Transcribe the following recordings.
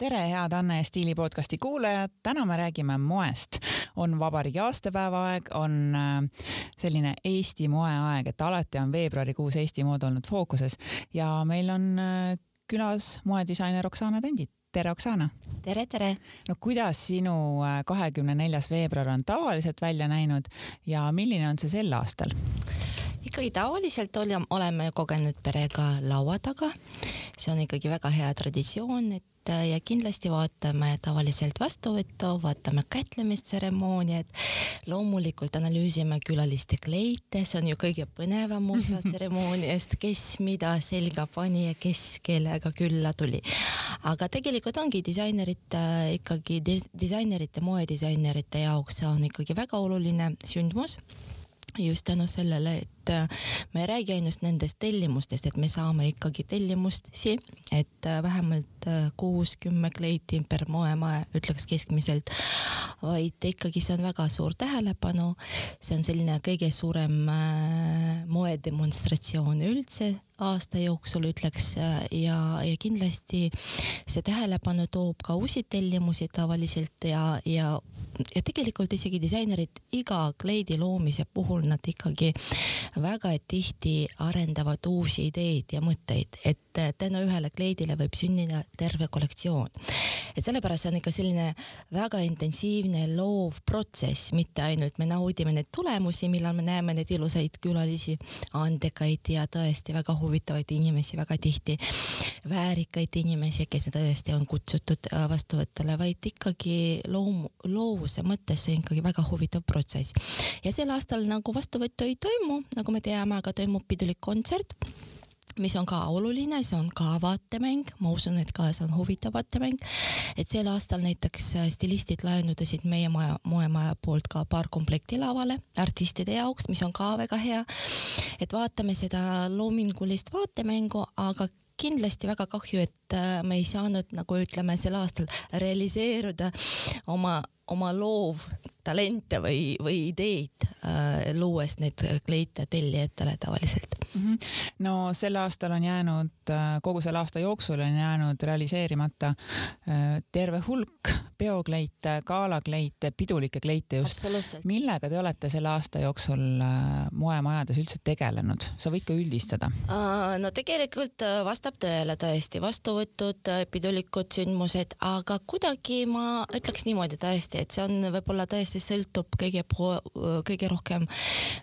tere, head Anne Stiili podcasti kuulajad, täna me räägime moest. on vabariigi aastapäeva aeg, on äh, selline Eesti moeaeg, et alati on veebruarikuus Eesti mood olnud fookuses ja meil on äh, külas moedisainer Oksana Tendit tere, Oksana! tere, tere! no kuidas sinu äh, kahekümne neljas veebruar on tavaliselt välja näinud ja milline on see sel aastal? ikkagi tavaliselt oleme kogenud perega laua taga. see on ikkagi väga hea traditsioon, et ja kindlasti vaatame tavaliselt vastuvõttu, vaatame kätlemistseremooniat, loomulikult analüüsime külaliste kleite, see on ju kõige põnevam osa tseremooniast, kes mida selga pani ja kes kellega külla tuli. aga tegelikult ongi disainerite ikkagi disainerite, moedisainerite jaoks see on ikkagi väga oluline sündmus just tänu sellele, et äh, me ei räägi ainult nendest tellimustest, et me saame ikkagi tellimusi, et äh, vähemalt äh, kuus-kümme kleiti per moemaja, ütleks keskmiselt, vaid ikkagi see on väga suur tähelepanu. see on selline kõige suurem moedemonstratsioon üldse aasta jooksul ütleks ja, ja kindlasti see tähelepanu toob ka uusi tellimusi tavaliselt ja, ja, ja tegelikult isegi disainerid iga kleidi loomise puhul nad ikkagi väga tihti arendavad uusi ideid ja mõtteid, et tänu ühele kleidile võib sündida terve kollektsioon. et sellepärast see on ikka selline väga intensiivne loov protsess, mitte ainult me naudime neid tulemusi, millal me näeme neid ilusaid külalisi, andekaid ja tõesti väga huvitavaid inimesi väga tihti, väärikaid inimesi, kes tõesti on kutsutud äh, vastuvõttele, vaid ikkagi loom-, loovuse mõttes see on ikkagi väga huvitav protsess. ja sel aastal nagu vastuvõttu ei toimu, nagu me teame, aga toimub pidulik kontsert mis on ka oluline, see on ka vaatemäng, ma usun, et ka see on huvitav vaatemäng. et sel aastal näiteks äh, stilistid laenudasid meie maja, moemaja poolt ka paar komplekti lavale artistide jaoks, mis on ka väga hea. et vaatame seda loomingulist vaatemängu, aga kindlasti väga kahju, et äh, me ei saanud, nagu ütleme, sel aastal realiseeruda oma, oma loovtalente või, või ideid äh,, luues neid kleite tellijatele tavaliselt mm. -hmm. no sel aastal on jäänud, äh, kogu selle aasta jooksul on jäänud realiseerimata äh, terve hulk peokleite, galakleite, pidulikke kleite just. millega te olete selle aasta jooksul äh, moemajades üldse tegelenud, sa võid ka üldistada. no tegelikult vastab tõele tõesti, vastuvõtud, pidulikud sündmused, aga kuidagi ma ütleks niimoodi tõesti, et see on võib-olla tõesti sõltub kõige, kõige rohkem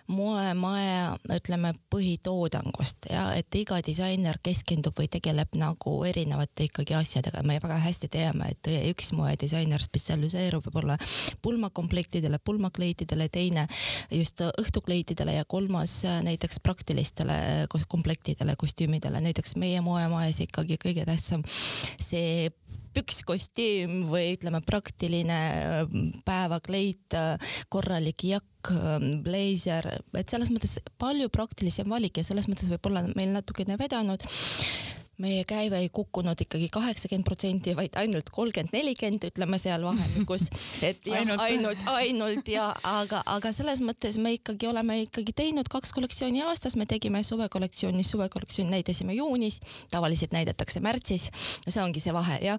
moemaja, ütleme, põhitoo toodangust ja et iga disainer keskendub või tegeleb nagu erinevate ikkagi asjadega, me väga hästi teame, et üks moedisainer spetsialiseerub võib-olla pulmakomplektidele, pulmakleitidele, teine just õhtukleitidele ja kolmas näiteks praktilistele komplektidele, kostüümidele, näiteks meie moemajas ikkagi kõige tähtsam see pükskostüüm või ütleme, praktiline päevakleit, korralik jakk, bleiser, et selles mõttes palju praktilisem valik ja selles mõttes võib-olla meil natukene vedanud meie käive ei kukkunud ikkagi kaheksakümmend protsenti, vaid ainult kolmkümmend, nelikümmend, ütleme seal vahemikus. et jah, ainult, ainult, ainult ja aga, aga selles mõttes me ikkagi oleme ikkagi teinud kaks kollektsiooni aastas, me tegime suvekollektsiooni, suvekollektsiooni näitasime juunis, tavaliselt näidatakse märtsis. see ongi see vahe jah.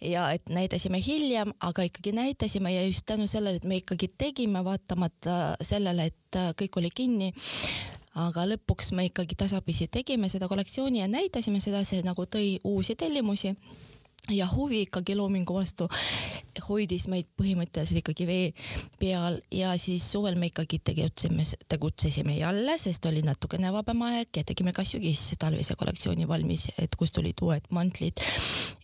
ja et näitasime hiljem, aga ikkagi näitasime ja just tänu sellele, et me ikkagi tegime, vaatamata sellele, et kõik oli kinni aga lõpuks me ikkagi tasapisi tegime seda kollektsiooni ja näitasime seda, see nagu tõi uusi tellimusi ja huvi ikkagi loomingu vastu hoidis meid põhimõtteliselt ikkagi vee peal ja siis suvel me ikkagi tegutseme, tegutsesime jälle, sest oli natukene vabam aeg ja tegime ka sügis talvise kollektsiooni valmis, et kust tulid uued mantlid.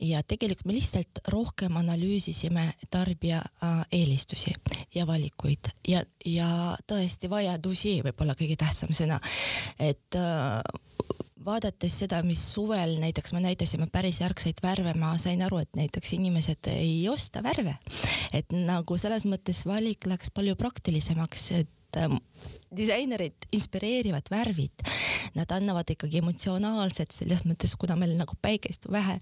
ja tegelikult me lihtsalt rohkem analüüsisime tarbija äh, eelistusi ja valikuid ja, ja tõesti vajadusi, võib-olla kõige tähtsam sõna, et äh, vaadates seda, mis suvel näiteks me näitasime päris järgseid värve, ma sain aru, et näiteks inimesed ei osta värve. et nagu selles mõttes valik läks palju praktilisemaks, et ähm, disainerid inspireerivad värvid, nad annavad ikkagi emotsionaalset selles mõttes, kuna meil nagu päikest vähe,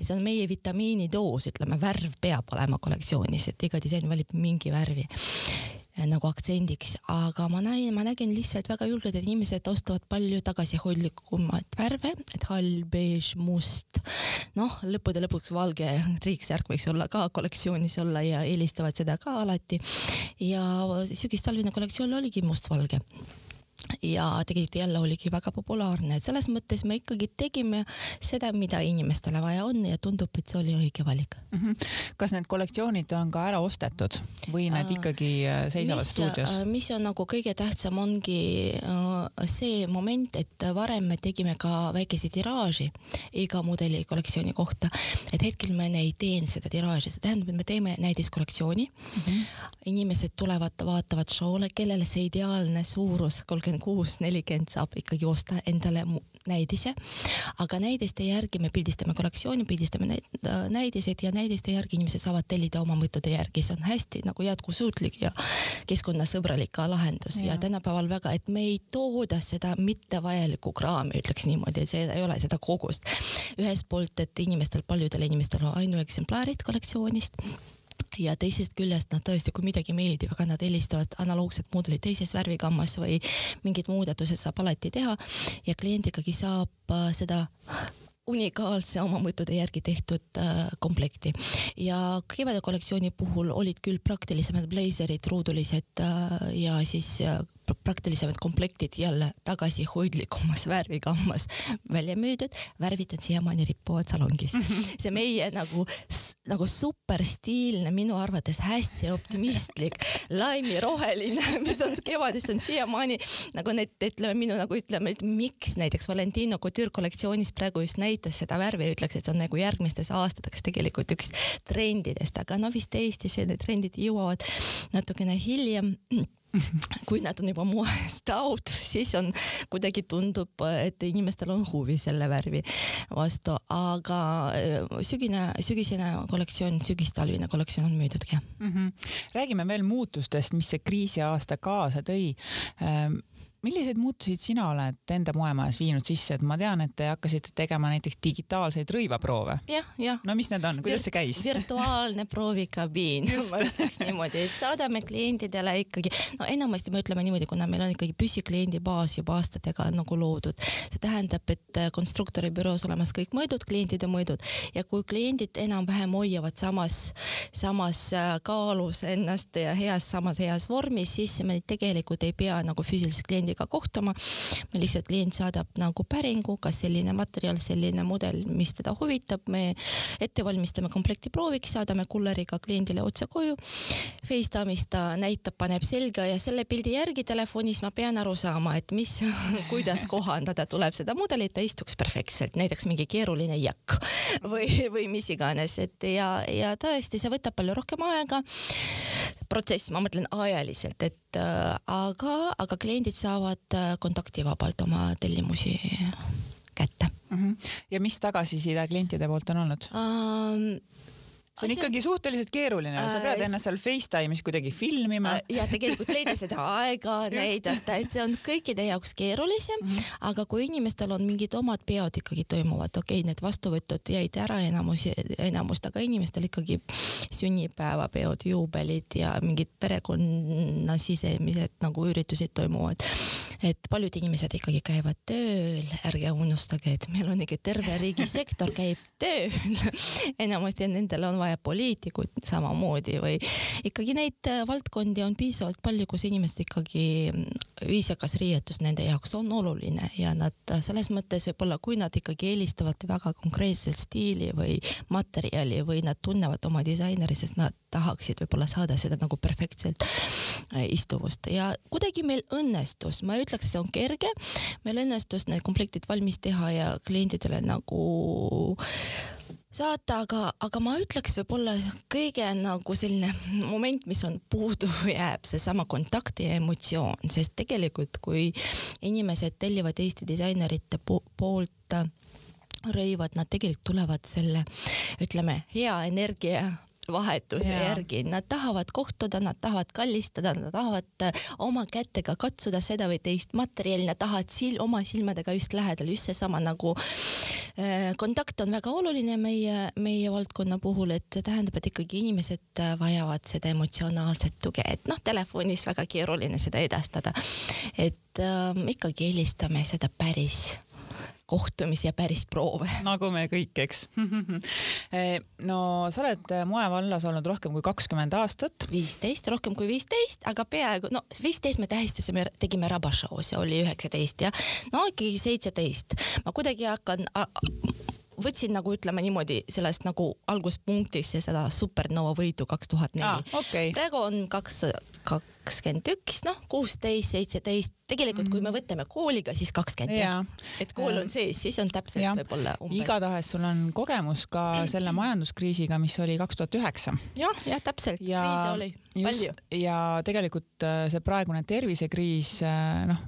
see on meie vitamiinidoos, ütleme, värv peab olema kollektsioonis, et iga disain valib mingi värvi nagu aktsendiks, aga ma näin, ma nägin lihtsalt väga julgelt, et inimesed ostavad palju tagasihoidlikumaid värve, et hall, beež, must, noh, lõppude lõpuks valge triiksärk võiks olla ka kollektsioonis olla ja eelistavad seda ka alati. ja sügistalvine kollektsioon oligi mustvalge ja tegelikult jälle oligi väga populaarne, et selles mõttes me ikkagi tegime seda, mida inimestele vaja on ja tundub, et see oli õige valik mm. -hmm. kas need kollektsioonid on ka ära ostetud või need ikkagi äh, seisavad mis, stuudios? Äh, mis on nagu kõige tähtsam, ongi äh, see moment, et varem me tegime ka väikese tiraaži iga mudeli kollektsiooni kohta, et hetkel me ei tee seda tiraaži, see tähendab, et me teeme näidiskollektsiooni mm. -hmm. inimesed tulevad, vaatavad show'le, kellele see ideaalne suurus kolmkümmend kolmkümmend kuus, nelikümmend saab ikkagi osta endale näidise, aga näidiste järgi me pildistame kollektsiooni, pildistame äh, näidiseid ja näidiste järgi inimesed saavad tellida oma mõttude järgi, see on hästi nagu jätkusuutlik ja keskkonnasõbralik ka lahendus. Ja, ja tänapäeval väga, et me ei tooda seda mittevajalikku kraami, ütleks niimoodi, et see ei ole seda kogust. ühest poolt, et inimestel, paljudel inimestel on ainueksemplaarid kollektsioonist ja teisest küljest nad tõesti, kui midagi meeldib, aga nad helistavad analoogset mudelit teises värvigammas või mingid muudatused saab alati teha ja klient ikkagi saab äh, seda unikaalse oma mõttude järgi tehtud äh, komplekti. Ja kevade kollektsiooni puhul olid küll praktilisemad bleiserid, ruudulised äh, ja siis äh, praktilisemad komplektid jälle tagasihoidlikumas värvigammas välja müüdud, värvid on siiamaani ripuvad salongis. see meie nagu, nagu superstiilne, minu arvates hästi optimistlik laimiroheline, mis on kevadest on siiamaani nagu need, ütleme minu nagu ütleme, et miks näiteks Valentino Couture kollektsioonis praegu just näitas seda värvi ütleks, et on nagu järgmistes aastateks tegelikult üks trendidest, aga no vist Eestis need trendid jõuavad natukene hiljem kui nad on juba moest out, siis on kuidagi tundub, et inimestel on huvi selle värvi vastu, aga äh, sügine, sügisene kollektsioon, sügistalvine kollektsioon on müüdudki mm. -hmm. räägime veel muutustest, mis see kriisiaasta kaasa tõi ähm milliseid muutusid sina oled enda moemajas viinud sisse, et ma tean, et te hakkasite tegema näiteks digitaalseid rõivaproove. jah, jah. no mis need on, kuidas Vir see käis? virtuaalne proovikabiin, ma ütleks niimoodi, et saadame klientidele ikkagi, no enamasti me ütleme niimoodi, kuna meil on ikkagi püsikliendi baas juba aastatega nagu loodud, see tähendab, et konstruktori büroos olemas kõik mõõdud, klientide mõõdud ja kui kliendid enam-vähem hoiavad samas, samas äh, kaalus ennast ja heas, samas heas vormis, siis me tegelikult ei pea nagu füüsilise kliendiga kliendiga kohtuma. me lihtsalt klient saadab nagu päringu, kas selline materjal, selline mudel, mis teda huvitab, me ette valmistame komplekti prooviks, saadame kulleriga kliendile otse koju. Facetime'is ta näitab, paneb selga ja selle pildi järgi telefonis ma pean aru saama, et mis kuidas kohandada tuleb seda mudelit, ta istuks perfektselt, näiteks mingi keeruline jakk või, või mis iganes, et ja, ja tõesti, see võtab palju rohkem aega protsess, ma mõtlen ajaliselt, et äh, aga, aga kliendid saavad äh, kontaktivabalt oma tellimusi kätte mm. -hmm. ja mis tagasiside klientide poolt on olnud um,? See on Asi... ikkagi suhteliselt keeruline sa pead ennast seal Facetime'is kuidagi filmima. Ja tegelikult leida seda aega näidata, et see on kõikide jaoks keerulisem mm, -hmm. aga kui inimestel on mingid omad peod ikkagi toimuvad, okei okay,, need vastuvõtud jäid ära enamus, enamust, aga inimestel ikkagi sünnipäevapeod, juubelid ja mingid perekonnasisemised nagu üritused toimuvad. Et paljud inimesed ikkagi käivad tööl, ärge unustage, et meil on ikka terve riigisektor käib tööl. Enamasti nendel on vaja poliitikuid samamoodi või ikkagi neid äh, valdkondi on piisavalt palju, kus inimesed ikkagi mm, viisakas riietus nende jaoks on oluline ja nad äh, selles mõttes võib-olla, kui nad ikkagi eelistavad väga konkreetset stiili või materjali või nad tunnevad oma disaineri, sest nad tahaksid võib-olla saada seda nagu perfektselt äh, istuvust. Ja kuidagi meil õnnestus, ma ei ütleks, see on kerge, meil õnnestus need komplektid valmis teha ja klientidele nagu saata, aga, aga ma ütleks võib-olla kõige nagu selline moment, mis on puudu jääb, seesama kontakt ja emotsioon, sest tegelikult kui inimesed tellivad Eesti disainerite poolt rõivad, nad tegelikult tulevad selle, ütleme, hea energia vahetuse yeah. järgi, nad tahavad kohtuda, nad tahavad kallistada, nad tahavad äh, oma kätega katsuda seda või teist materjali, nad tahavad sil-, oma silmadega just lähedal, just seesama nagu äh, kontakt on väga oluline meie, meie valdkonna puhul, et see tähendab, et ikkagi inimesed äh, vajavad seda emotsionaalset tuge, et noh, telefonis väga keeruline seda edastada. et äh, ikkagi helistame seda päris kohtumisi ja päris proove. nagu me kõik, eks eh, no sa oled moevallas olnud rohkem kui kakskümmend aastat. viisteist, rohkem kui viisteist, aga peaaegu, no viisteist me tähistasime, tegime Rabašov, see oli üheksateist jah, no ikkagi seitseteist. ma kuidagi hakkan võtsin nagu ütleme niimoodi sellest nagu alguspunktist seda Supernova võidu kaks tuhat neli. praegu on kaks, kakskümmend üks, noh, kuusteist, seitseteist, tegelikult mm. kui me mhm. võtame kooliga, siis kakskümmend jah. et kool on sees, siis on täpselt võib-olla umbes. igatahes sul on kogemus ka selle majanduskriisiga, mis oli kaks tuhat üheksa. jah, jah, täpselt, kriise oli palju. ja tegelikult äh, see praegune tervisekriis, äh, noh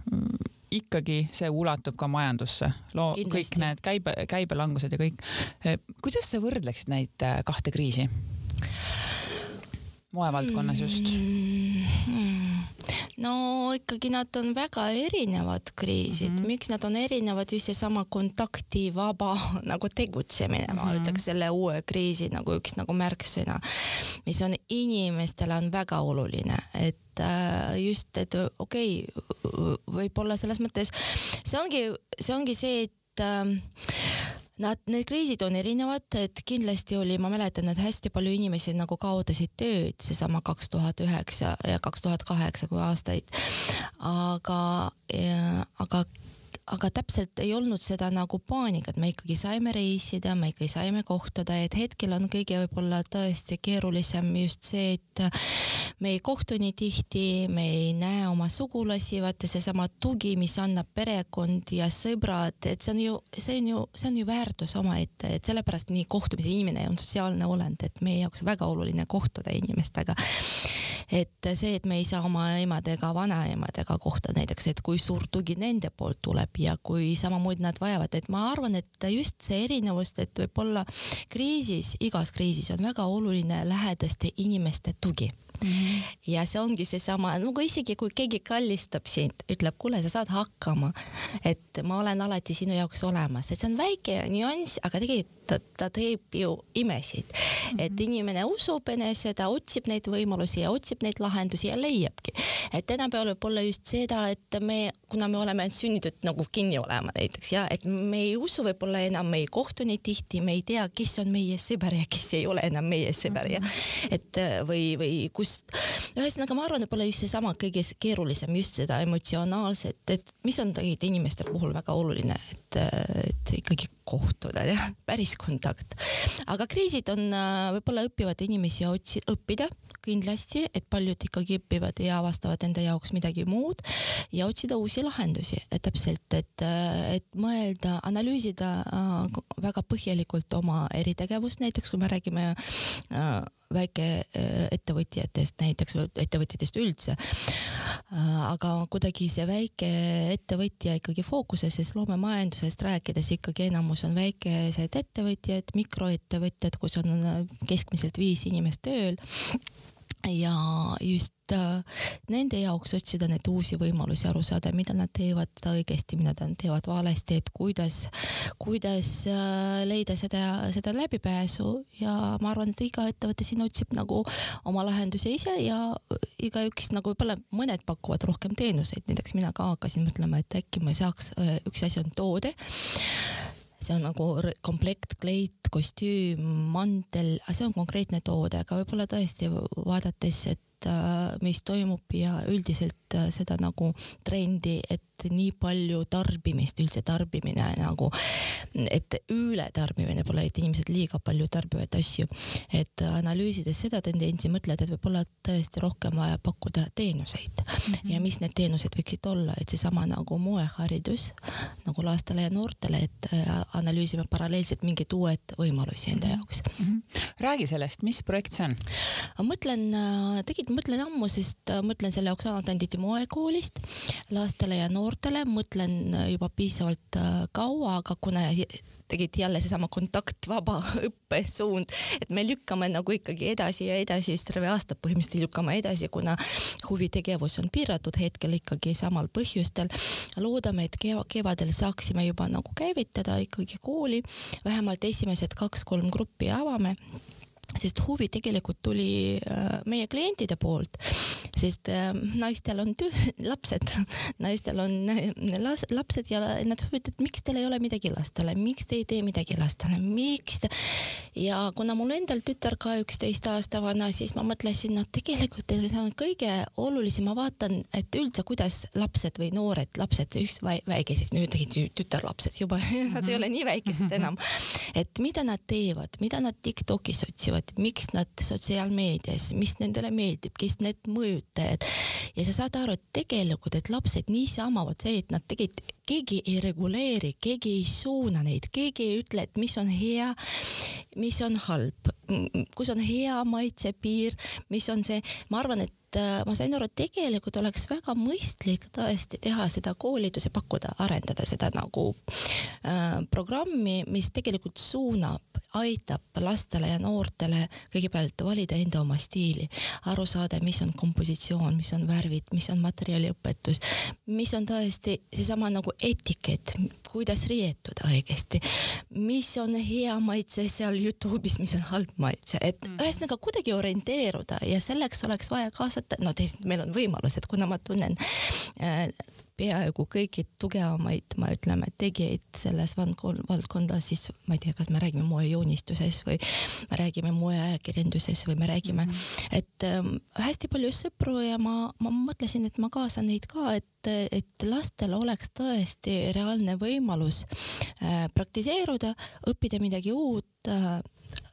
ikkagi see ulatub ka majandusse, loo kõik need käibe, käibelangused ja kõik. Eh, kuidas sa võrdleksid neid kahte kriisi? Moevaldkonnas just mm,. no ikkagi nad on väga erinevad kriisid mm, -hmm. miks nad on erinevad, just seesama kontaktivaba nagu tegutsemine mm, -hmm. ma mhm. ütleks selle uue kriisi nagu üks nagu märksõna, mis on inimestele on väga oluline, et et äh, just, et okei okay,, võib-olla selles mõttes see ongi, see ongi see, et ähm, Nad, need kriisid on erinevad, et kindlasti oli, ma mäletan, et hästi palju inimesi nagu kaotasid tööd, seesama kaks tuhat üheksa ja kaks tuhat kaheksa kui aastaid. aga, aga aga täpselt ei olnud seda nagu paanikat, me ikkagi saime reisida, me ikkagi saime kohtuda, et hetkel on kõige võib-olla tõesti keerulisem just see, et me ei kohtu nii tihti, me ei näe oma sugulasi, vaata seesama tugi, mis annab perekond ja sõbrad, et see on ju, see on ju, see on ju väärtus omaette, et sellepärast nii kohtumise inimene on sotsiaalne olend, et meie jaoks väga oluline kohtuda inimestega. Et see, et me ei saa oma emadega, vanaemadega kohta näiteks, et kui suur tugi nende poolt tuleb ja kui samamoodi nad vajavad, et ma arvan, et just see erinevus, et võib-olla kriisis, igas kriisis on väga oluline lähedaste inimeste tugi Mm -hmm. ja see ongi seesama, nagu isegi kui keegi kallistab sind, ütleb, kuule, sa saad hakkama, et ma olen alati sinu jaoks olemas, et see on väike nüanss, aga tegelikult ta, ta teeb ju imesid mm, -hmm. et inimene usub enese, ta otsib neid võimalusi ja otsib neid lahendusi ja leiabki. et tänapäeval võib olla just seda, et me, kuna me oleme sunnitud nagu kinni olema näiteks ja et me ei usu võib-olla enam, me ei kohtu nii tihti, me ei tea, kes on meie sõber ja kes ei ole enam meie sõber ja mhm. et või, või kus just, ühesõnaga ma arvan, et pole just seesama kõige keerulisem just seda emotsionaalset, et mis on tegelikult inimeste puhul väga oluline, et, et ikkagi kohtuda ja päris kontakt. aga kriisid on võib-olla õppivad inimesi otsi-, õppida kindlasti, et paljud ikkagi õpivad ja avastavad enda jaoks midagi muud ja otsida uusi lahendusi, et täpselt, et, et mõelda, analüüsida väga põhjalikult oma eritegevust, näiteks kui me räägime väikeettevõtjatest näiteks või ettevõtjatest üldse. aga kuidagi see väike ettevõtja ikkagi fookuses, sest loomemajandusest rääkides ikkagi enamus on väikesed ettevõtjad, mikroettevõtjad, kus on keskmiselt viis inimest tööl ja just äh, nende jaoks otsida neid uusi võimalusi, aru saada, mida nad teevad õigesti, mida nad teevad valesti, et kuidas, kuidas äh, leida seda, seda läbipääsu. Ja ma arvan, et iga ettevõte siin otsib nagu oma lahendusi ise ja igaüks nagu võib-olla mõned pakuvad rohkem teenuseid, näiteks mina ka hakkasin mõtlema, et äkki ma saaks, äh, üks asi on toode see on nagu komplekt, kleit, kostüüm, mantel, see on konkreetne toode, aga võib-olla tõesti vaadates, et Äh, mis toimub ja üldiselt äh, seda nagu trendi, et nii palju tarbimist, üldse tarbimine nagu, et ületarbimine pole, et inimesed liiga palju tarbivad asju. et analüüsides seda tendentsi mõtled, et võib-olla tõesti rohkem vaja pakkuda teenuseid mm -hmm. ja mis need teenused võiksid olla, et seesama nagu moeharidus nagu lastele ja noortele, et äh, analüüsime paralleelselt mingeid uued võimalusi enda jaoks mm. -hmm. räägi sellest, mis projekt see on? ma mõtlen, tegid tegelikult mõtlen ammu, sest äh, mõtlen selle Oksana Tanditi moekoolist lastele ja noortele, mõtlen äh, juba piisavalt äh, kaua, aga kuna tegelikult jälle seesama kontaktvaba õppesuund, et me lükkame nagu ikkagi edasi ja edasi, just terve aasta põhimõtteliselt lükkame edasi, kuna huvitegevus on piiratud hetkel ikkagi samal põhjustel. loodame, et kevadel saaksime juba nagu käivitada ikkagi kooli, vähemalt esimesed kaks-kolm gruppi avame sest huvi tegelikult tuli äh, meie klientide poolt, sest äh, naistel on töö, lapsed, naistel on las, lapsed ja nad huvitavad, miks teil ei ole midagi lastele, miks te ei tee midagi lastele, miks te... ja kuna mul endal tütar ka üksteist aasta vana, siis ma mõtlesin, no tegelikult see on kõige olulisem, ma vaatan, et üldse, kuidas lapsed või noored lapsed, üks väikesed, nüüd tegid tütarlapsed juba nad ei ole nii väikesed enam, et mida nad teevad, mida nad Tiktokis otsivad teevad, miks nad sotsiaalmeedias, mis nendele meeldib, kes need mõjutajad. Ja sa saad aru, et tegelikult, et lapsed niisama vot see, et nad tegelikult keegi ei reguleeri, keegi ei suuna neid, keegi ei ütle, et mis on hea, mis on halb, kus on hea maitsepiir, mis on see, ma arvan, et äh, ma sain aru, et tegelikult oleks väga mõistlik tõesti teha seda koolituse, pakkuda, arendada seda nagu äh, programmi, mis tegelikult suunab aitab lastele ja noortele kõigepealt valida enda oma stiili, aru saada, mis on kompositsioon, mis on värvid, mis on materjaliõpetus, mis on tõesti seesama nagu etikett, kuidas riietuda õigesti, mis on hea maitse seal Youtube'is, mis on halb maitse, et mm. ühesõnaga kuidagi orienteeruda ja selleks oleks vaja kaasata, no teisalt meil on võimalus, et kuna ma tunnen äh, peaaegu kõiki tugevamaid, ma ütleme, tegijaid selles valdkondas, siis ma ei tea, kas me räägime moejoonistuses või me räägime moeajakirjanduses või me räägime mm, -hmm. et ähm, hästi palju sõpru ja ma, ma mõtlesin, et ma kaasan neid ka, et, et lastel oleks tõesti reaalne võimalus äh, praktiseeruda, õppida midagi uut äh,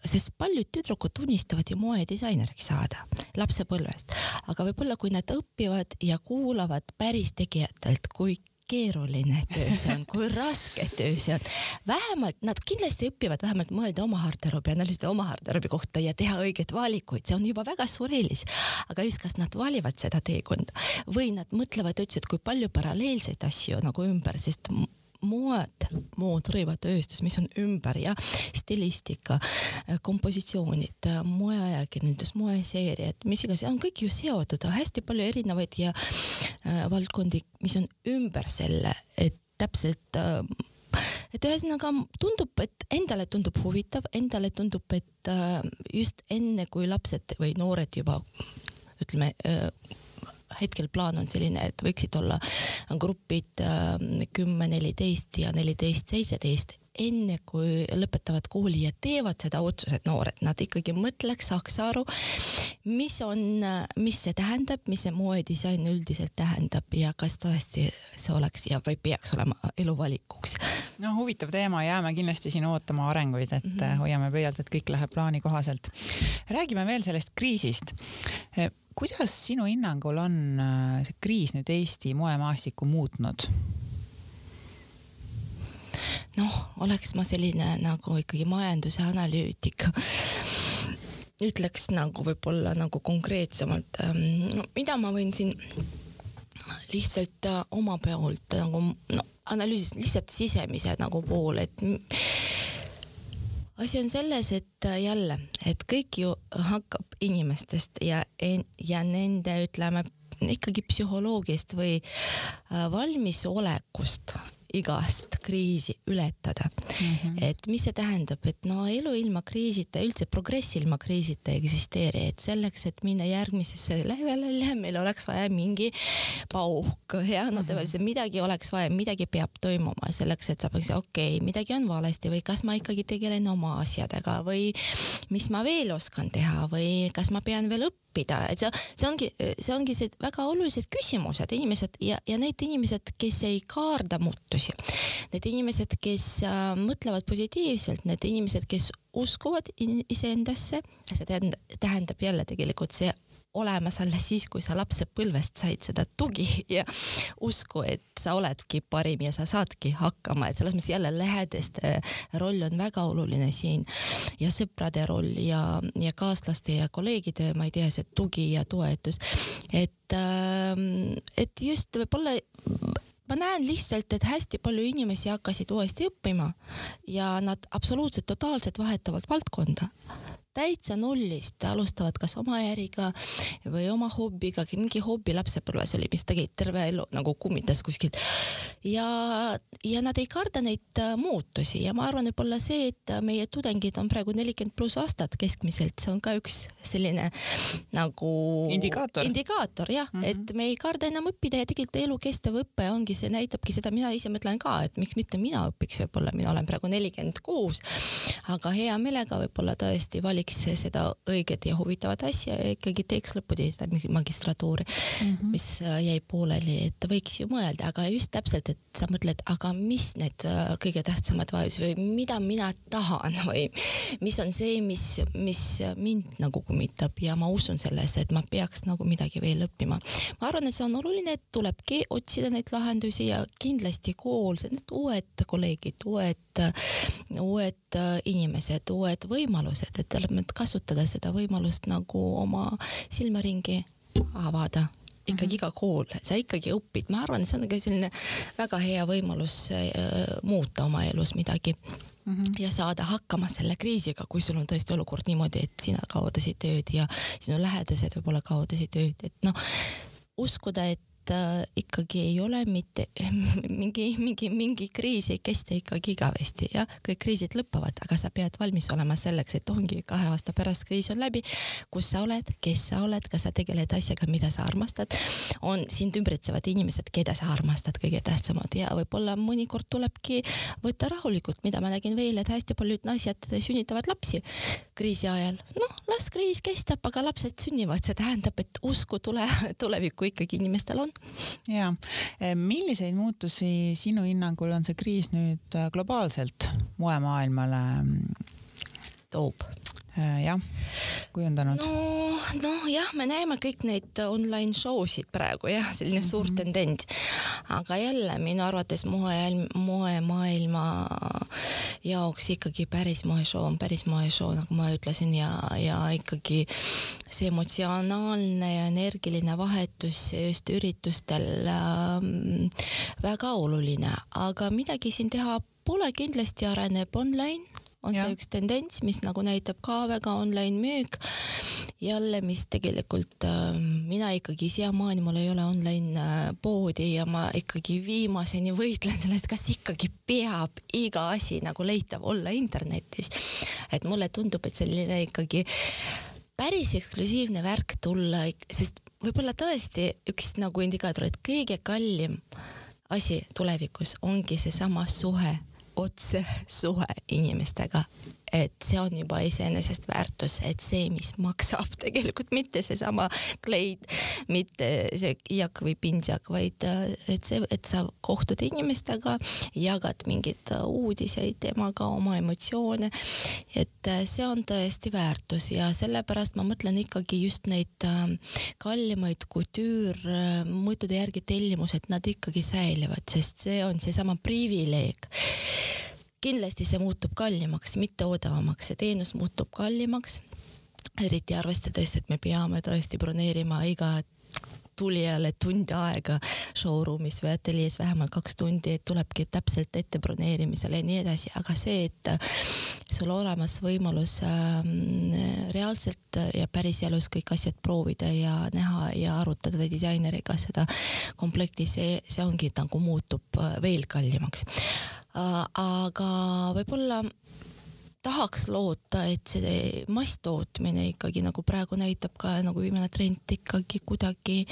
sest paljud tüdrukud unistavad ju moedisaineriks saada lapsepõlvest, aga võib-olla kui nad õpivad ja kuulavad päris tegijatelt, kui keeruline töö see on, kui raske töö see on. vähemalt nad kindlasti õpivad vähemalt mõelda oma garderoobi, analüüsida oma garderoobi kohta ja teha õigeid valikuid, see on juba väga suur eelis. aga just, kas nad valivad seda teekonda või nad mõtlevad üldse, et kui palju paralleelseid asju nagu ümber, sest mood, mood, rõivatööstus, mis on ümber ja stilistika, kompositsioonid, moeajakirjandus, moeseeriad, mis iganes, on kõik ju seotud, hästi palju erinevaid ja äh, valdkondi, mis on ümber selle, et täpselt äh, et ühesõnaga tundub, et endale tundub huvitav, endale tundub, et äh, just enne kui lapsed või noored juba ütleme äh, hetkel plaan on selline, et võiksid olla grupid ähm, kümme, neliteist ja neliteist, seitseteist enne kui lõpetavad kooli ja teevad seda otsust, noored, nad ikkagi mõtleks, saaks aru, mis on, mis see tähendab, mis see moedisain üldiselt tähendab ja kas tõesti see oleks ja või peaks olema eluvalikuks. no huvitav teema, jääme kindlasti siin ootama arenguid, et mm -hmm. hoiame pöialt, et kõik läheb plaani kohaselt. räägime veel sellest kriisist kuidas sinu hinnangul on äh, see kriis nüüd Eesti moemaastikku muutnud? noh, oleks ma selline nagu ikkagi majanduse analüütik, ütleks nagu võib-olla nagu konkreetsemalt, ähm, no mida ma võin siin lihtsalt äh, oma pealt nagu no analüüsis lihtsalt sisemise nagu pool, et asi on selles, et äh, jälle, et kõik ju hakkab inimestest ja, ja nende, ütleme ikkagi psühholoogiast või äh, valmisolekust igast kriisi ületada mm. -hmm. et mis see tähendab, et no elu ilma kriisita, üldse progress ilma kriisita ei eksisteeri, et selleks, et minna järgmisesse levelile, meil oleks vaja mingi pauk ja no mhm. tavaliselt midagi oleks vaja, midagi peab toimuma selleks, et saab, okei okay,, midagi on valesti või kas ma ikkagi tegelen oma asjadega või mis ma veel oskan teha või kas ma pean veel õppima õppida, et see, see ongi, see ongi see väga olulised küsimused, inimesed ja, ja need inimesed, kes ei kaarda muutusi, need inimesed, kes äh, mõtlevad positiivselt, need inimesed, kes uskuvad iseendasse, see tähendab, tähendab jälle tegelikult see olemas alles siis, kui sa lapsepõlvest said seda tugi ja usku, et sa oledki parim ja sa saadki hakkama, et selles mõttes jälle lähedaste roll on väga oluline siin. Ja sõprade roll ja, ja kaaslaste ja kolleegide, ma ei tea, see tugi ja toetus, et, ähm, et just võib-olla ma näen lihtsalt, et hästi palju inimesi hakkasid uuesti õppima ja nad absoluutselt totaalselt vahetavad valdkonda täitsa nullist, alustavad kas oma äriga või oma hobiga, mingi hobi lapsepõlves oli, mis tegi terve elu nagu kummitas kuskilt. ja, ja nad ei karda neid äh, muutusi ja ma arvan, võib-olla see, et meie tudengid on praegu nelikümmend pluss aastat keskmiselt, see on ka üks selline nagu indikaator, indikaator jah mm, -hmm. et me ei karda enam õppida ja tegelikult elukestev õpe ongi, see näitabki seda, mina ise mõtlen ka, et miks mitte mina õpiks, võib-olla mina olen praegu nelikümmend kuus, aga hea meelega võib-olla tõesti valiks valiks seda õiget ja huvitavat asja ja ikkagi teeks lõpuni seda magistratuuri mm, -hmm. mis äh, jäi pooleli, et võiks ju mõelda, aga just täpselt, et sa mõtled, aga mis need äh, kõige tähtsamad vajadused või mida mina tahan või mis on see, mis, mis mind nagu kummitab ja ma usun sellesse, et ma peaks nagu midagi veel õppima. ma arvan, et see on oluline, et tulebki otsida neid lahendusi ja kindlasti kool, need uued kolleegid, uued, uued inimesed, uued võimalused, et et kasutada seda võimalust nagu oma silmaringi avada ikkagi -hmm. iga kool, sa ikkagi õpid, ma arvan, see on ka selline väga hea võimalus äh, muuta oma elus midagi mm -hmm. ja saada hakkama selle kriisiga, kui sul on tõesti olukord niimoodi, et sina kaotasid tööd ja sinu lähedased võib-olla kaotasid tööd, et noh, uskuda, et äh, ikkagi ei ole mitte mingi, mingi, mingi kriis ei kesta ikkagi igavesti, jah, kõik kriisid lõpevad, aga sa pead valmis olema selleks, et ongi kahe aasta pärast kriis on läbi. kus sa oled, kes sa oled, kas sa tegeled asjaga, mida sa armastad, on sind ümbritsevad inimesed, keda sa armastad, kõige tähtsamad. Ja võib-olla mõnikord tulebki võtta rahulikult, mida ma nägin veel, et hästi paljud naised sünnitavad lapsi kriisi ajal. noh, las kriis kestab, aga lapsed sünnivad, see tähendab, et usku tule, tulevikku ikkagi inimestel on ja eh, milliseid muutusi sinu hinnangul on see kriis nüüd äh, globaalselt moemaailmale mm, toob? Äh, jah, kujundanud? no, noh jah, me näeme kõik neid online show sid praegu jah, selline mm -hmm. suur tendents. aga jälle minu arvates moe, moemaailma jaoks ikkagi päris moeshow on päris moeshow, nagu ma ütlesin ja, ja ikkagi see emotsionaalne ja energiline vahetus just üritustel ähm, väga oluline, aga midagi siin teha pole, kindlasti areneb online on ja. see üks tendents, mis nagu näitab ka väga online müük. jälle, mis tegelikult äh, mina ikkagi siiamaani, mul ei ole online äh, poodi ja ma ikkagi viimaseni võitlen sellest, kas ikkagi peab iga asi nagu leitav olla internetis. et mulle tundub, et selline ikkagi päris eksklusiivne värk tulla, sest võib-olla tõesti üks nagu indikaator, et kõige kallim asi tulevikus ongi seesama suhe otsesuhe inimestega et see on juba iseenesest väärtus, et see, mis maksab tegelikult mitte seesama kleit, mitte see jak või pintsak, vaid äh, et see, et sa kohtud inimestega, jagad mingeid äh, uudiseid temaga, oma emotsioone. et äh, see on tõesti väärtus ja sellepärast ma mõtlen ikkagi just neid kallimaid kutüürmõõtude järgi tellimused, nad ikkagi säilivad, sest see on seesama privileeg kindlasti see muutub kallimaks, mitte odavamaks, see teenus muutub kallimaks. eriti arvestades, et me peame tõesti broneerima iga tulijale tund aega showroom'is või ateljees vähemalt kaks tundi, et tulebki täpselt ette broneerimisele ja nii edasi, aga see, et sul olemas võimalus äh, reaalselt ja päriselus kõik asjad proovida ja näha ja arutada disaineriga seda komplekti, see, see ongi nagu muutub äh, veel kallimaks aga võib-olla tahaks loota, et see masstootmine ikkagi nagu praegu näitab ka nagu viimane trend ikkagi kuidagi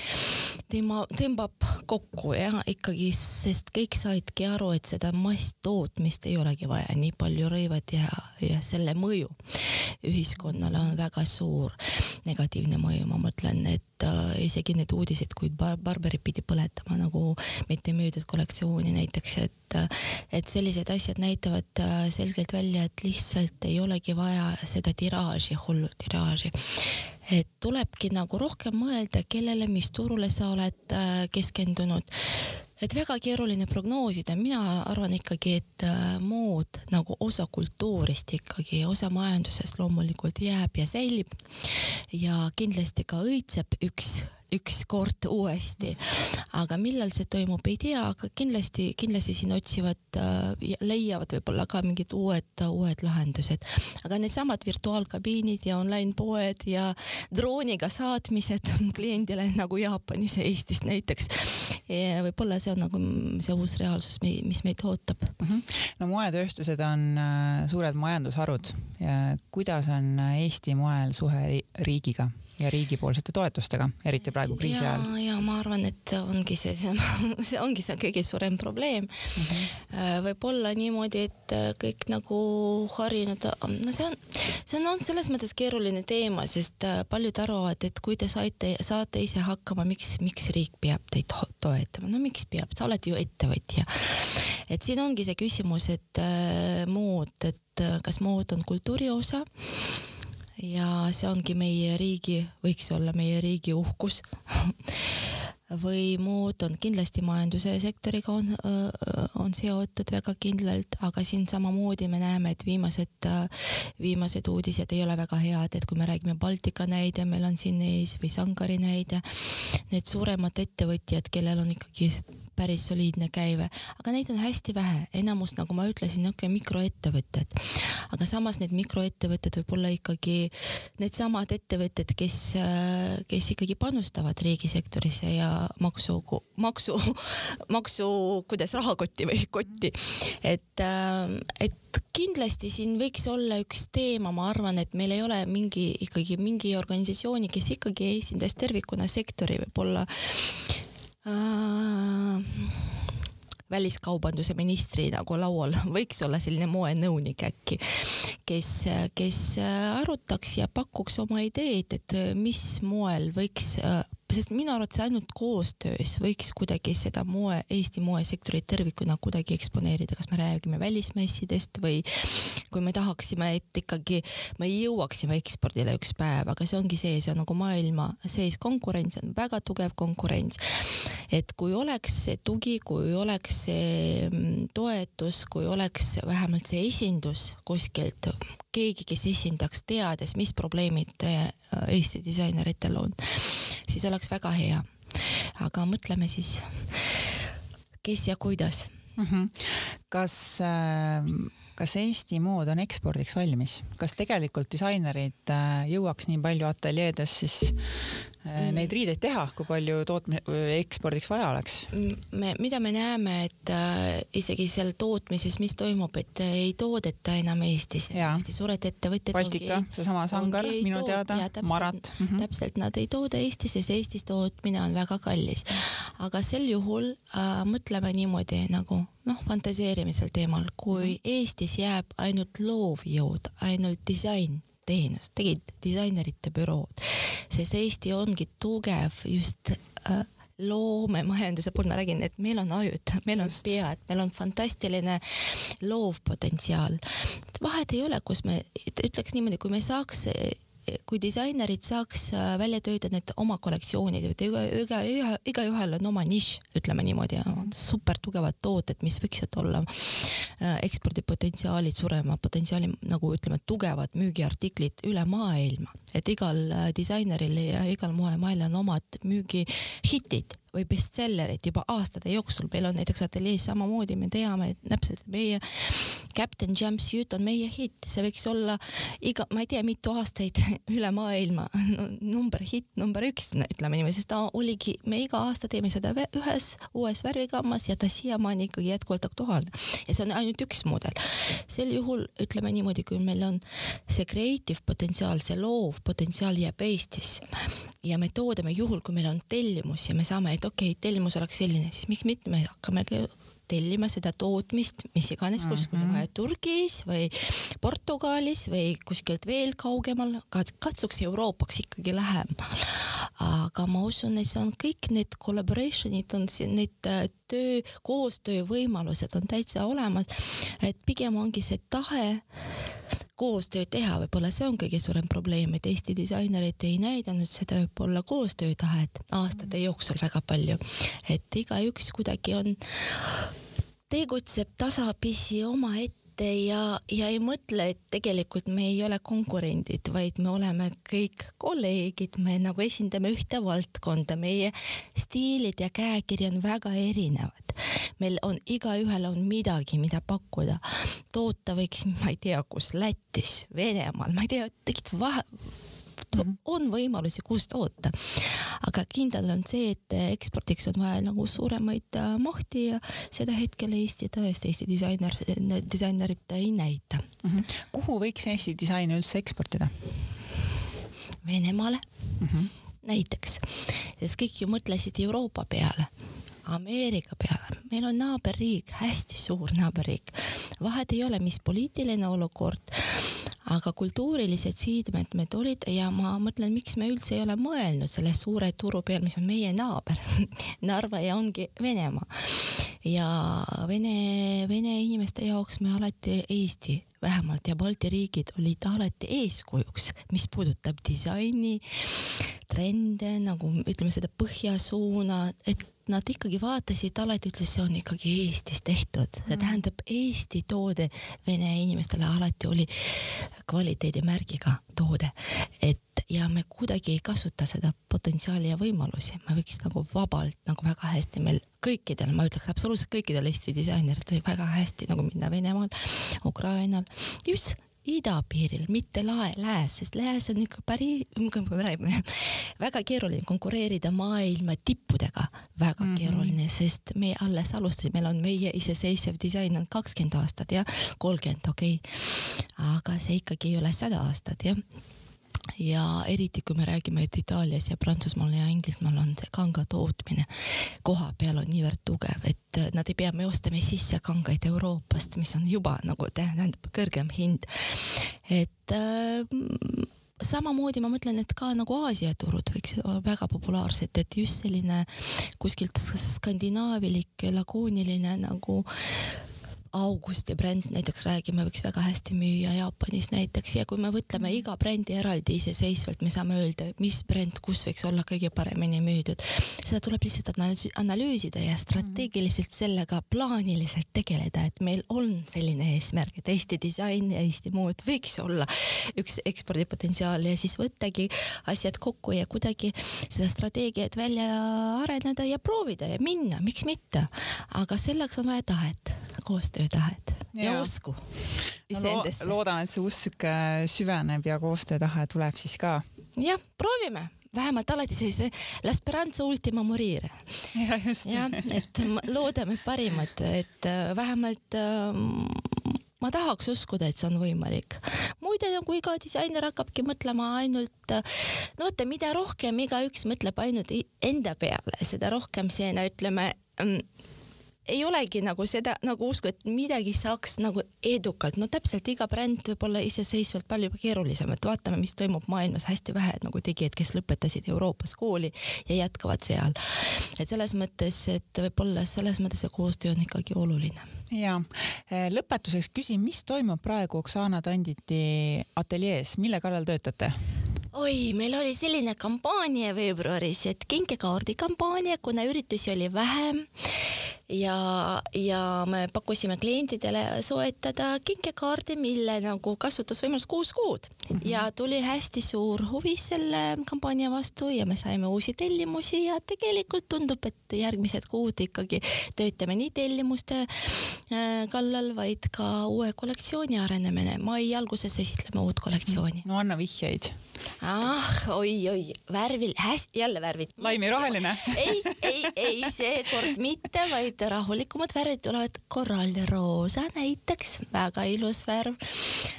tema tõmbab kokku jah, ikkagi, sest kõik saidki aru, et seda masstootmist ei olegi vaja, nii palju rõivad ja, ja selle mõju ühiskonnale on väga suur. Negatiivne mõju, ma mõtlen, et äh, isegi need uudised, kui bar Barberi pidi põletama nagu mitte müüdud kollektsiooni näiteks, et et sellised asjad näitavad äh, selgelt välja, et lihtsalt ei olegi vaja seda tiraaži, hullu tiraaži et tulebki nagu rohkem mõelda, kellele, mis turule sa oled äh, keskendunud. Et väga keeruline prognoosida, mina arvan ikkagi, et äh, mood nagu osa kultuurist ikkagi, osa majandusest loomulikult jääb ja säilib. ja kindlasti ka õitseb üks ükskord uuesti. aga millal see toimub, ei tea, aga kindlasti, kindlasti siin otsivad äh,, leiavad võib-olla ka mingid uued, uued lahendused. aga needsamad virtuaalkabiinid ja online poed ja drooniga saatmised kliendile nagu Jaapanis ja Eestis näiteks. võib-olla see on nagu see uus reaalsus, mis meid ootab mm. -hmm. no moetööstused on äh, suured majandusharud. kuidas on Eesti moel suhe riigiga? Ja riigipoolsete toetustega, eriti praegu kriisi ajal. ja ma arvan, et ongi see, see ongi see kõige suurem probleem mm. -hmm. võib-olla niimoodi, et äh, kõik nagu harjunud, no see on, see on, on selles mõttes keeruline teema, sest äh, paljud arvavad, et kui te saite, saate ise hakkama, miks, miks riik peab teid toetama, no miks peab, sa oled ju ettevõtja. et siin ongi see küsimus, et äh, mood, et kas mood on kultuuri osa ja see ongi meie riigi, võiks olla meie riigi uhkus. Või muud on. Kindlasti majanduse sektoriga on, on seotud väga kindlalt, aga siin samamoodi me näeme, et viimased, viimased uudised ei ole väga head, et kui me räägime Baltika näide, meil on siin ees või Sangari näide, need suuremad ettevõtjad, kellel on ikkagi päris soliidne käive, aga neid on hästi vähe, enamus, nagu ma ütlesin, niisugune mikroettevõtted. aga samas need mikroettevõtted võib olla ikkagi needsamad ettevõtted, kes, kes ikkagi panustavad riigisektorisse ja maksu, maksu, maksu, kuidas rahakotti või kotti. et, et kindlasti siin võiks olla üks teema, ma arvan, et meil ei ole mingi ikkagi mingi organisatsiooni, kes ikkagi esindas tervikuna sektori võib-olla äh, väliskaubanduse ministri nagu laual võiks olla selline moenõunik äkki, kes, kes arutaks ja pakuks oma ideed, et mis moel võiks sest minu arvates ainult koostöös võiks kuidagi seda moe, Eesti moesektorit tervikuna kuidagi eksponeerida, kas me räägime välismessidest või kui me tahaksime, et ikkagi me jõuaksime ekspordile üks päev, aga see ongi see, see on nagu maailma sees konkurents, on väga tugev konkurents. et kui oleks see tugi, kui oleks see mm, toetus, kui oleks vähemalt see esindus kuskilt, keegi, kes esindaks, teades, mis probleemid äh, Eesti disaineritel on, siis oleks väga hea. aga mõtleme siis, kes ja kuidas mm. -hmm. kas äh, kas Eesti mood on ekspordiks valmis, kas tegelikult disainerid äh, jõuaks nii palju ateljeedes siis. Neid riideid teha, kui palju tootmi-, ekspordiks vaja oleks? me, mida me näeme, et äh, isegi seal tootmises, mis toimub, et äh, ei toodeta enam Eestis, hästi suured ettevõtted Baltika, seesama Sangar minu teada, Marat mm. -hmm. täpselt, nad ei tooda Eestis, sest Eestis tootmine on väga kallis. aga sel juhul äh, mõtleme niimoodi nagu noh, fantaseerime sel teemal, kui mhm. Eestis jääb ainult loovjõud, ainult disain teenus, tegid disainerite bürood, sest Eesti ongi tugev just äh, loomemajanduse puhul ma räägin, et meil on ajud, meil on Just. pead, meil on fantastiline loovpotentsiaal. vahet ei ole, kus me, ütleks niimoodi, kui me saaks kui disainerid saaks äh, välja töötada need oma kollektsioonid, et iga, iga, iga, igaühel on oma nišš, ütleme niimoodi, super tugevad tooted, mis võiksid olla äh, ekspordipotentsiaalid, suurema potentsiaali nagu ütleme, tugevad müügiartiklid üle maailma, et igal äh, disaineril ja igal moemaalil on omad müügihitid või bestsellerit juba aastate jooksul, meil on näiteks ateljees samamoodi, me teame, täpselt meie Captain Jumpsuit on meie hitt, see võiks olla iga, ma ei tea, mitu aastaid üle maailma. No, number hitt number üks, ütleme niimoodi, sest ta oligi, me iga aasta teeme seda ühes uues värvigammas ja ta siiamaani ikkagi jätkuvalt aktuaalne. ja see on ainult üks mudel. sel juhul ütleme niimoodi, kui meil on see creative potentsiaal, see loov potentsiaal jääb Eestisse. Ja me toodame juhul, kui meil on tellimus ja me saame, et okei okay,, tellimus oleks selline, siis miks mitte me hakkame tellima seda tootmist, mis iganes kuskil mm -hmm. Türgis või Portugalis või kuskilt veel kaugemal, katsuks Euroopaks ikkagi lähemal. aga ma usun, et see on kõik need collaboration'id on siin, need äh, töö, koostöövõimalused on täitsa olemas. et pigem ongi see tahe koostööd teha, võib-olla see on kõige suurem probleem, et Eesti disainerid ei näidanud seda võib-olla koostöötahet aastate jooksul väga palju. et igaüks kuidagi on, tegutseb tasapisi omaette et ja, ja ei mõtle, et tegelikult me ei ole konkurendid, vaid me oleme kõik kolleegid, me nagu esindame ühte valdkonda, meie stiilid ja käekiri on väga erinevad. meil on, igaühel on midagi, mida pakkuda. toota võiks, ma ei tea, kus Lätis, Venemaal, ma ei tea, tegelikult vahe. On võimalusi, kust toota. aga kindel on see, et ekspordiks on vaja nagu suuremaid äh, mahti ja seda hetkel Eesti tõesti, Eesti disainer, disainerid ei näita mm. -hmm. kuhu võiks Eesti disaini üldse eksportida? Venemaale mm -hmm. näiteks, sest kõik ju mõtlesid Euroopa peale Ameerika peale, meil on naaberriik, hästi suur naaberriik, vahet ei ole, mis poliitiline olukord, aga kultuurilised siidmed meil olid ja ma mõtlen, miks me üldse ei ole mõelnud selle suure turu peal, mis on meie naaber Narva ja ongi Venemaa. ja Vene, Vene inimeste jaoks me alati Eesti vähemalt ja Balti riigid olid alati eeskujuks, mis puudutab disaini, trende nagu ütleme seda põhjasuuna, et nad ikkagi vaatasid alati, ütles, see on ikkagi Eestis tehtud, see mm. tähendab Eesti toode vene inimestele alati oli kvaliteedimärgiga toode, et ja me kuidagi ei kasuta seda potentsiaali ja võimalusi, me võiks nagu vabalt nagu väga hästi meil kõikidel, ma ütleks absoluutselt kõikidel Eesti disaineritel võib väga hästi nagu minna Venemaal, Ukrainal, just idapiiril, mitte lae, lääs, sest lääs on ikka päris, väga keeruline konkureerida maailma tippudega, väga mm -hmm. keeruline, sest me alles alustasime, meil on meie iseseisev disain on kakskümmend aastat ja kolmkümmend, okei okay., aga see ikkagi ei ole sada aastat jah ja eriti kui me räägime, et Itaalias ja Prantsusmaal ja Inglismaal on see kanga tootmine koha peal on niivõrd tugev, et nad ei pea, me ostame sisse kangaid Euroopast, mis on juba nagu tähendab kõrgem hind. et äh, samamoodi ma mõtlen, et ka nagu Aasia turud võiks olla väga populaarsed, et just selline kuskilt skandinaavilik lakooniline nagu Augusti bränd näiteks räägime, võiks väga hästi müüa Jaapanis näiteks ja kui me võtame mhm. iga brändi eraldi iseseisvalt, me saame öelda, mis bränd kus võiks olla kõige paremini müüdud. seda tuleb lihtsalt analüüsida ja strateegiliselt mhm. sellega plaaniliselt tegeleda, et meil on selline eesmärk, et Eesti disain ja Eesti mood võiks olla üks ekspordipotentsiaal ja siis võttagi asjad kokku ja kuidagi seda strateegiat välja areneda ja proovida ja minna, miks mitte. aga selleks on vaja tahet, koostööd koostöötahet ja, ja usku iseendasse no,. loodan, et see usk äh, süveneb ja koostöötahe tuleb siis ka. jah, proovime vähemalt alati sellise l'esperanza ultima morire. jah, et loodame parimat, et äh, vähemalt äh, ma tahaks uskuda, et see on võimalik. muide, nagu iga disainer hakkabki mõtlema ainult, no vaata, mida rohkem igaüks mõtleb ainult enda peale, seda rohkem see, no ütleme mm, ei olegi nagu seda nagu usku, et midagi saaks nagu edukalt, no täpselt iga bränd võib olla iseseisvalt palju keerulisem, et vaatame, mis toimub maailmas, hästi vähe nagu tegijaid, kes lõpetasid Euroopas kooli ja jätkavad seal. et selles mõttes, et võib-olla selles mõttes see koostöö on ikkagi oluline. ja eh, lõpetuseks küsin, mis toimub praegu Oksana Tanditi ateljees, mille kallal töötate? Oi, meil oli selline kampaania veebruaris, et kinkekaardi kampaania, kuna üritusi oli vähem ja, ja me pakkusime klientidele soetada kinkekaardi, mille nagu kasutusvõimalus kuus kuud mm -hmm. ja tuli hästi suur huvi selle kampaania vastu ja me saime uusi tellimusi ja tegelikult tundub, et järgmised kuud ikkagi töötame nii tellimuste äh, kallal, vaid ka uue kollektsiooni arenemine. mai alguses esitleme uut kollektsiooni. no anna vihjeid. Ah, oi-oi, värvil, hästi, jälle värvid. laimiroheline ei, ei, ei seekord mitte, vaid rahulikumad värvid tulevad, korallroosa näiteks, väga ilus värv,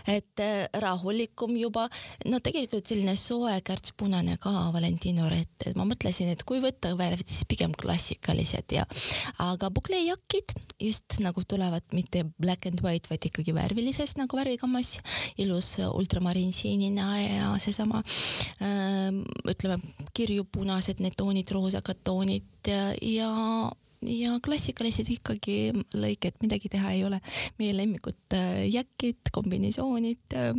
et äh, rahulikum juba, no tegelikult selline soe kärtspunane ka Valentino Rett, et ma mõtlesin, et kui võtta värvid, siis pigem klassikalised ja, aga bukleejakid just nagu tulevad mitte black and white, vaid ikkagi värvilises nagu värvigammas, ilus ultramariinsiinina ja seesama äh, ütleme kirjupunased need toonid, roosakad toonid ja, ja klassikalised ikkagi lõiked, midagi teha ei ole. meie lemmikud äh, jäkid, kombinesoonid, äh,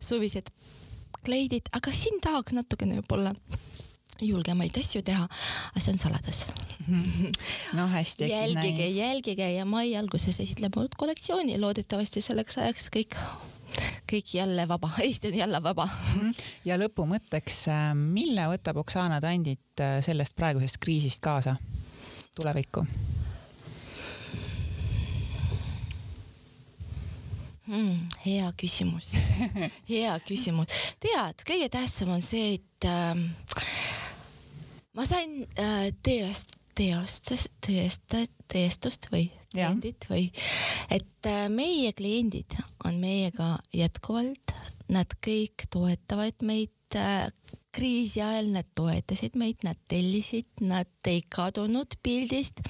suvised kleidid, aga siin tahaks natukene võib-olla julgemaid asju teha, aga see on saladus. No hästi, jälgige, jälgige ja mai alguses esitleme uut kollektsiooni, loodetavasti selleks ajaks kõik kõik jälle vaba, Eesti on jälle vaba. Mhm. ja lõpumõtteks, äh, mille võtab Oksana Tandit äh, sellest praegusest kriisist kaasa tulevikku? mm,? hea küsimus hea küsimus. tead, kõige tähtsam on see, et äh, ma sain äh, teost, teostust, tõest, tõestust või kliendid või, et äh, meie kliendid on meiega jätkuvalt, nad kõik toetavad meid äh, kriisi ajal, nad toetasid meid, nad tellisid, nad ei kadunud pildist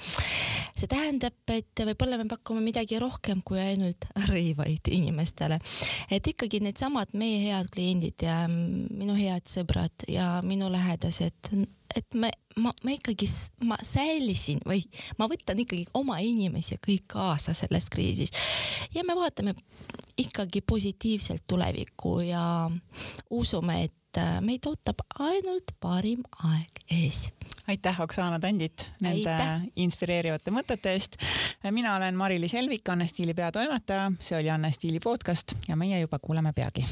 see tähendab, et võib-olla me pakume midagi rohkem kui ainult rõivaid inimestele. et ikkagi needsamad meie head kliendid ja minu head sõbrad ja minu lähedased, et me, ma, ma ikkagi, ma säilisin või ma võtan ikkagi oma inimesi kõik kaasa selles kriisis ja me vaatame ikkagi positiivselt tulevikku ja usume, et meid ootab ainult parim aeg ees aitäh, Oksana Tandit, nende aitäh. inspireerivate mõtete eest. mina olen Mari-Liis Helvik, Anne Stiili peatoimetaja, see oli Anne Stiili podcast ja meie juba kuuleme peagi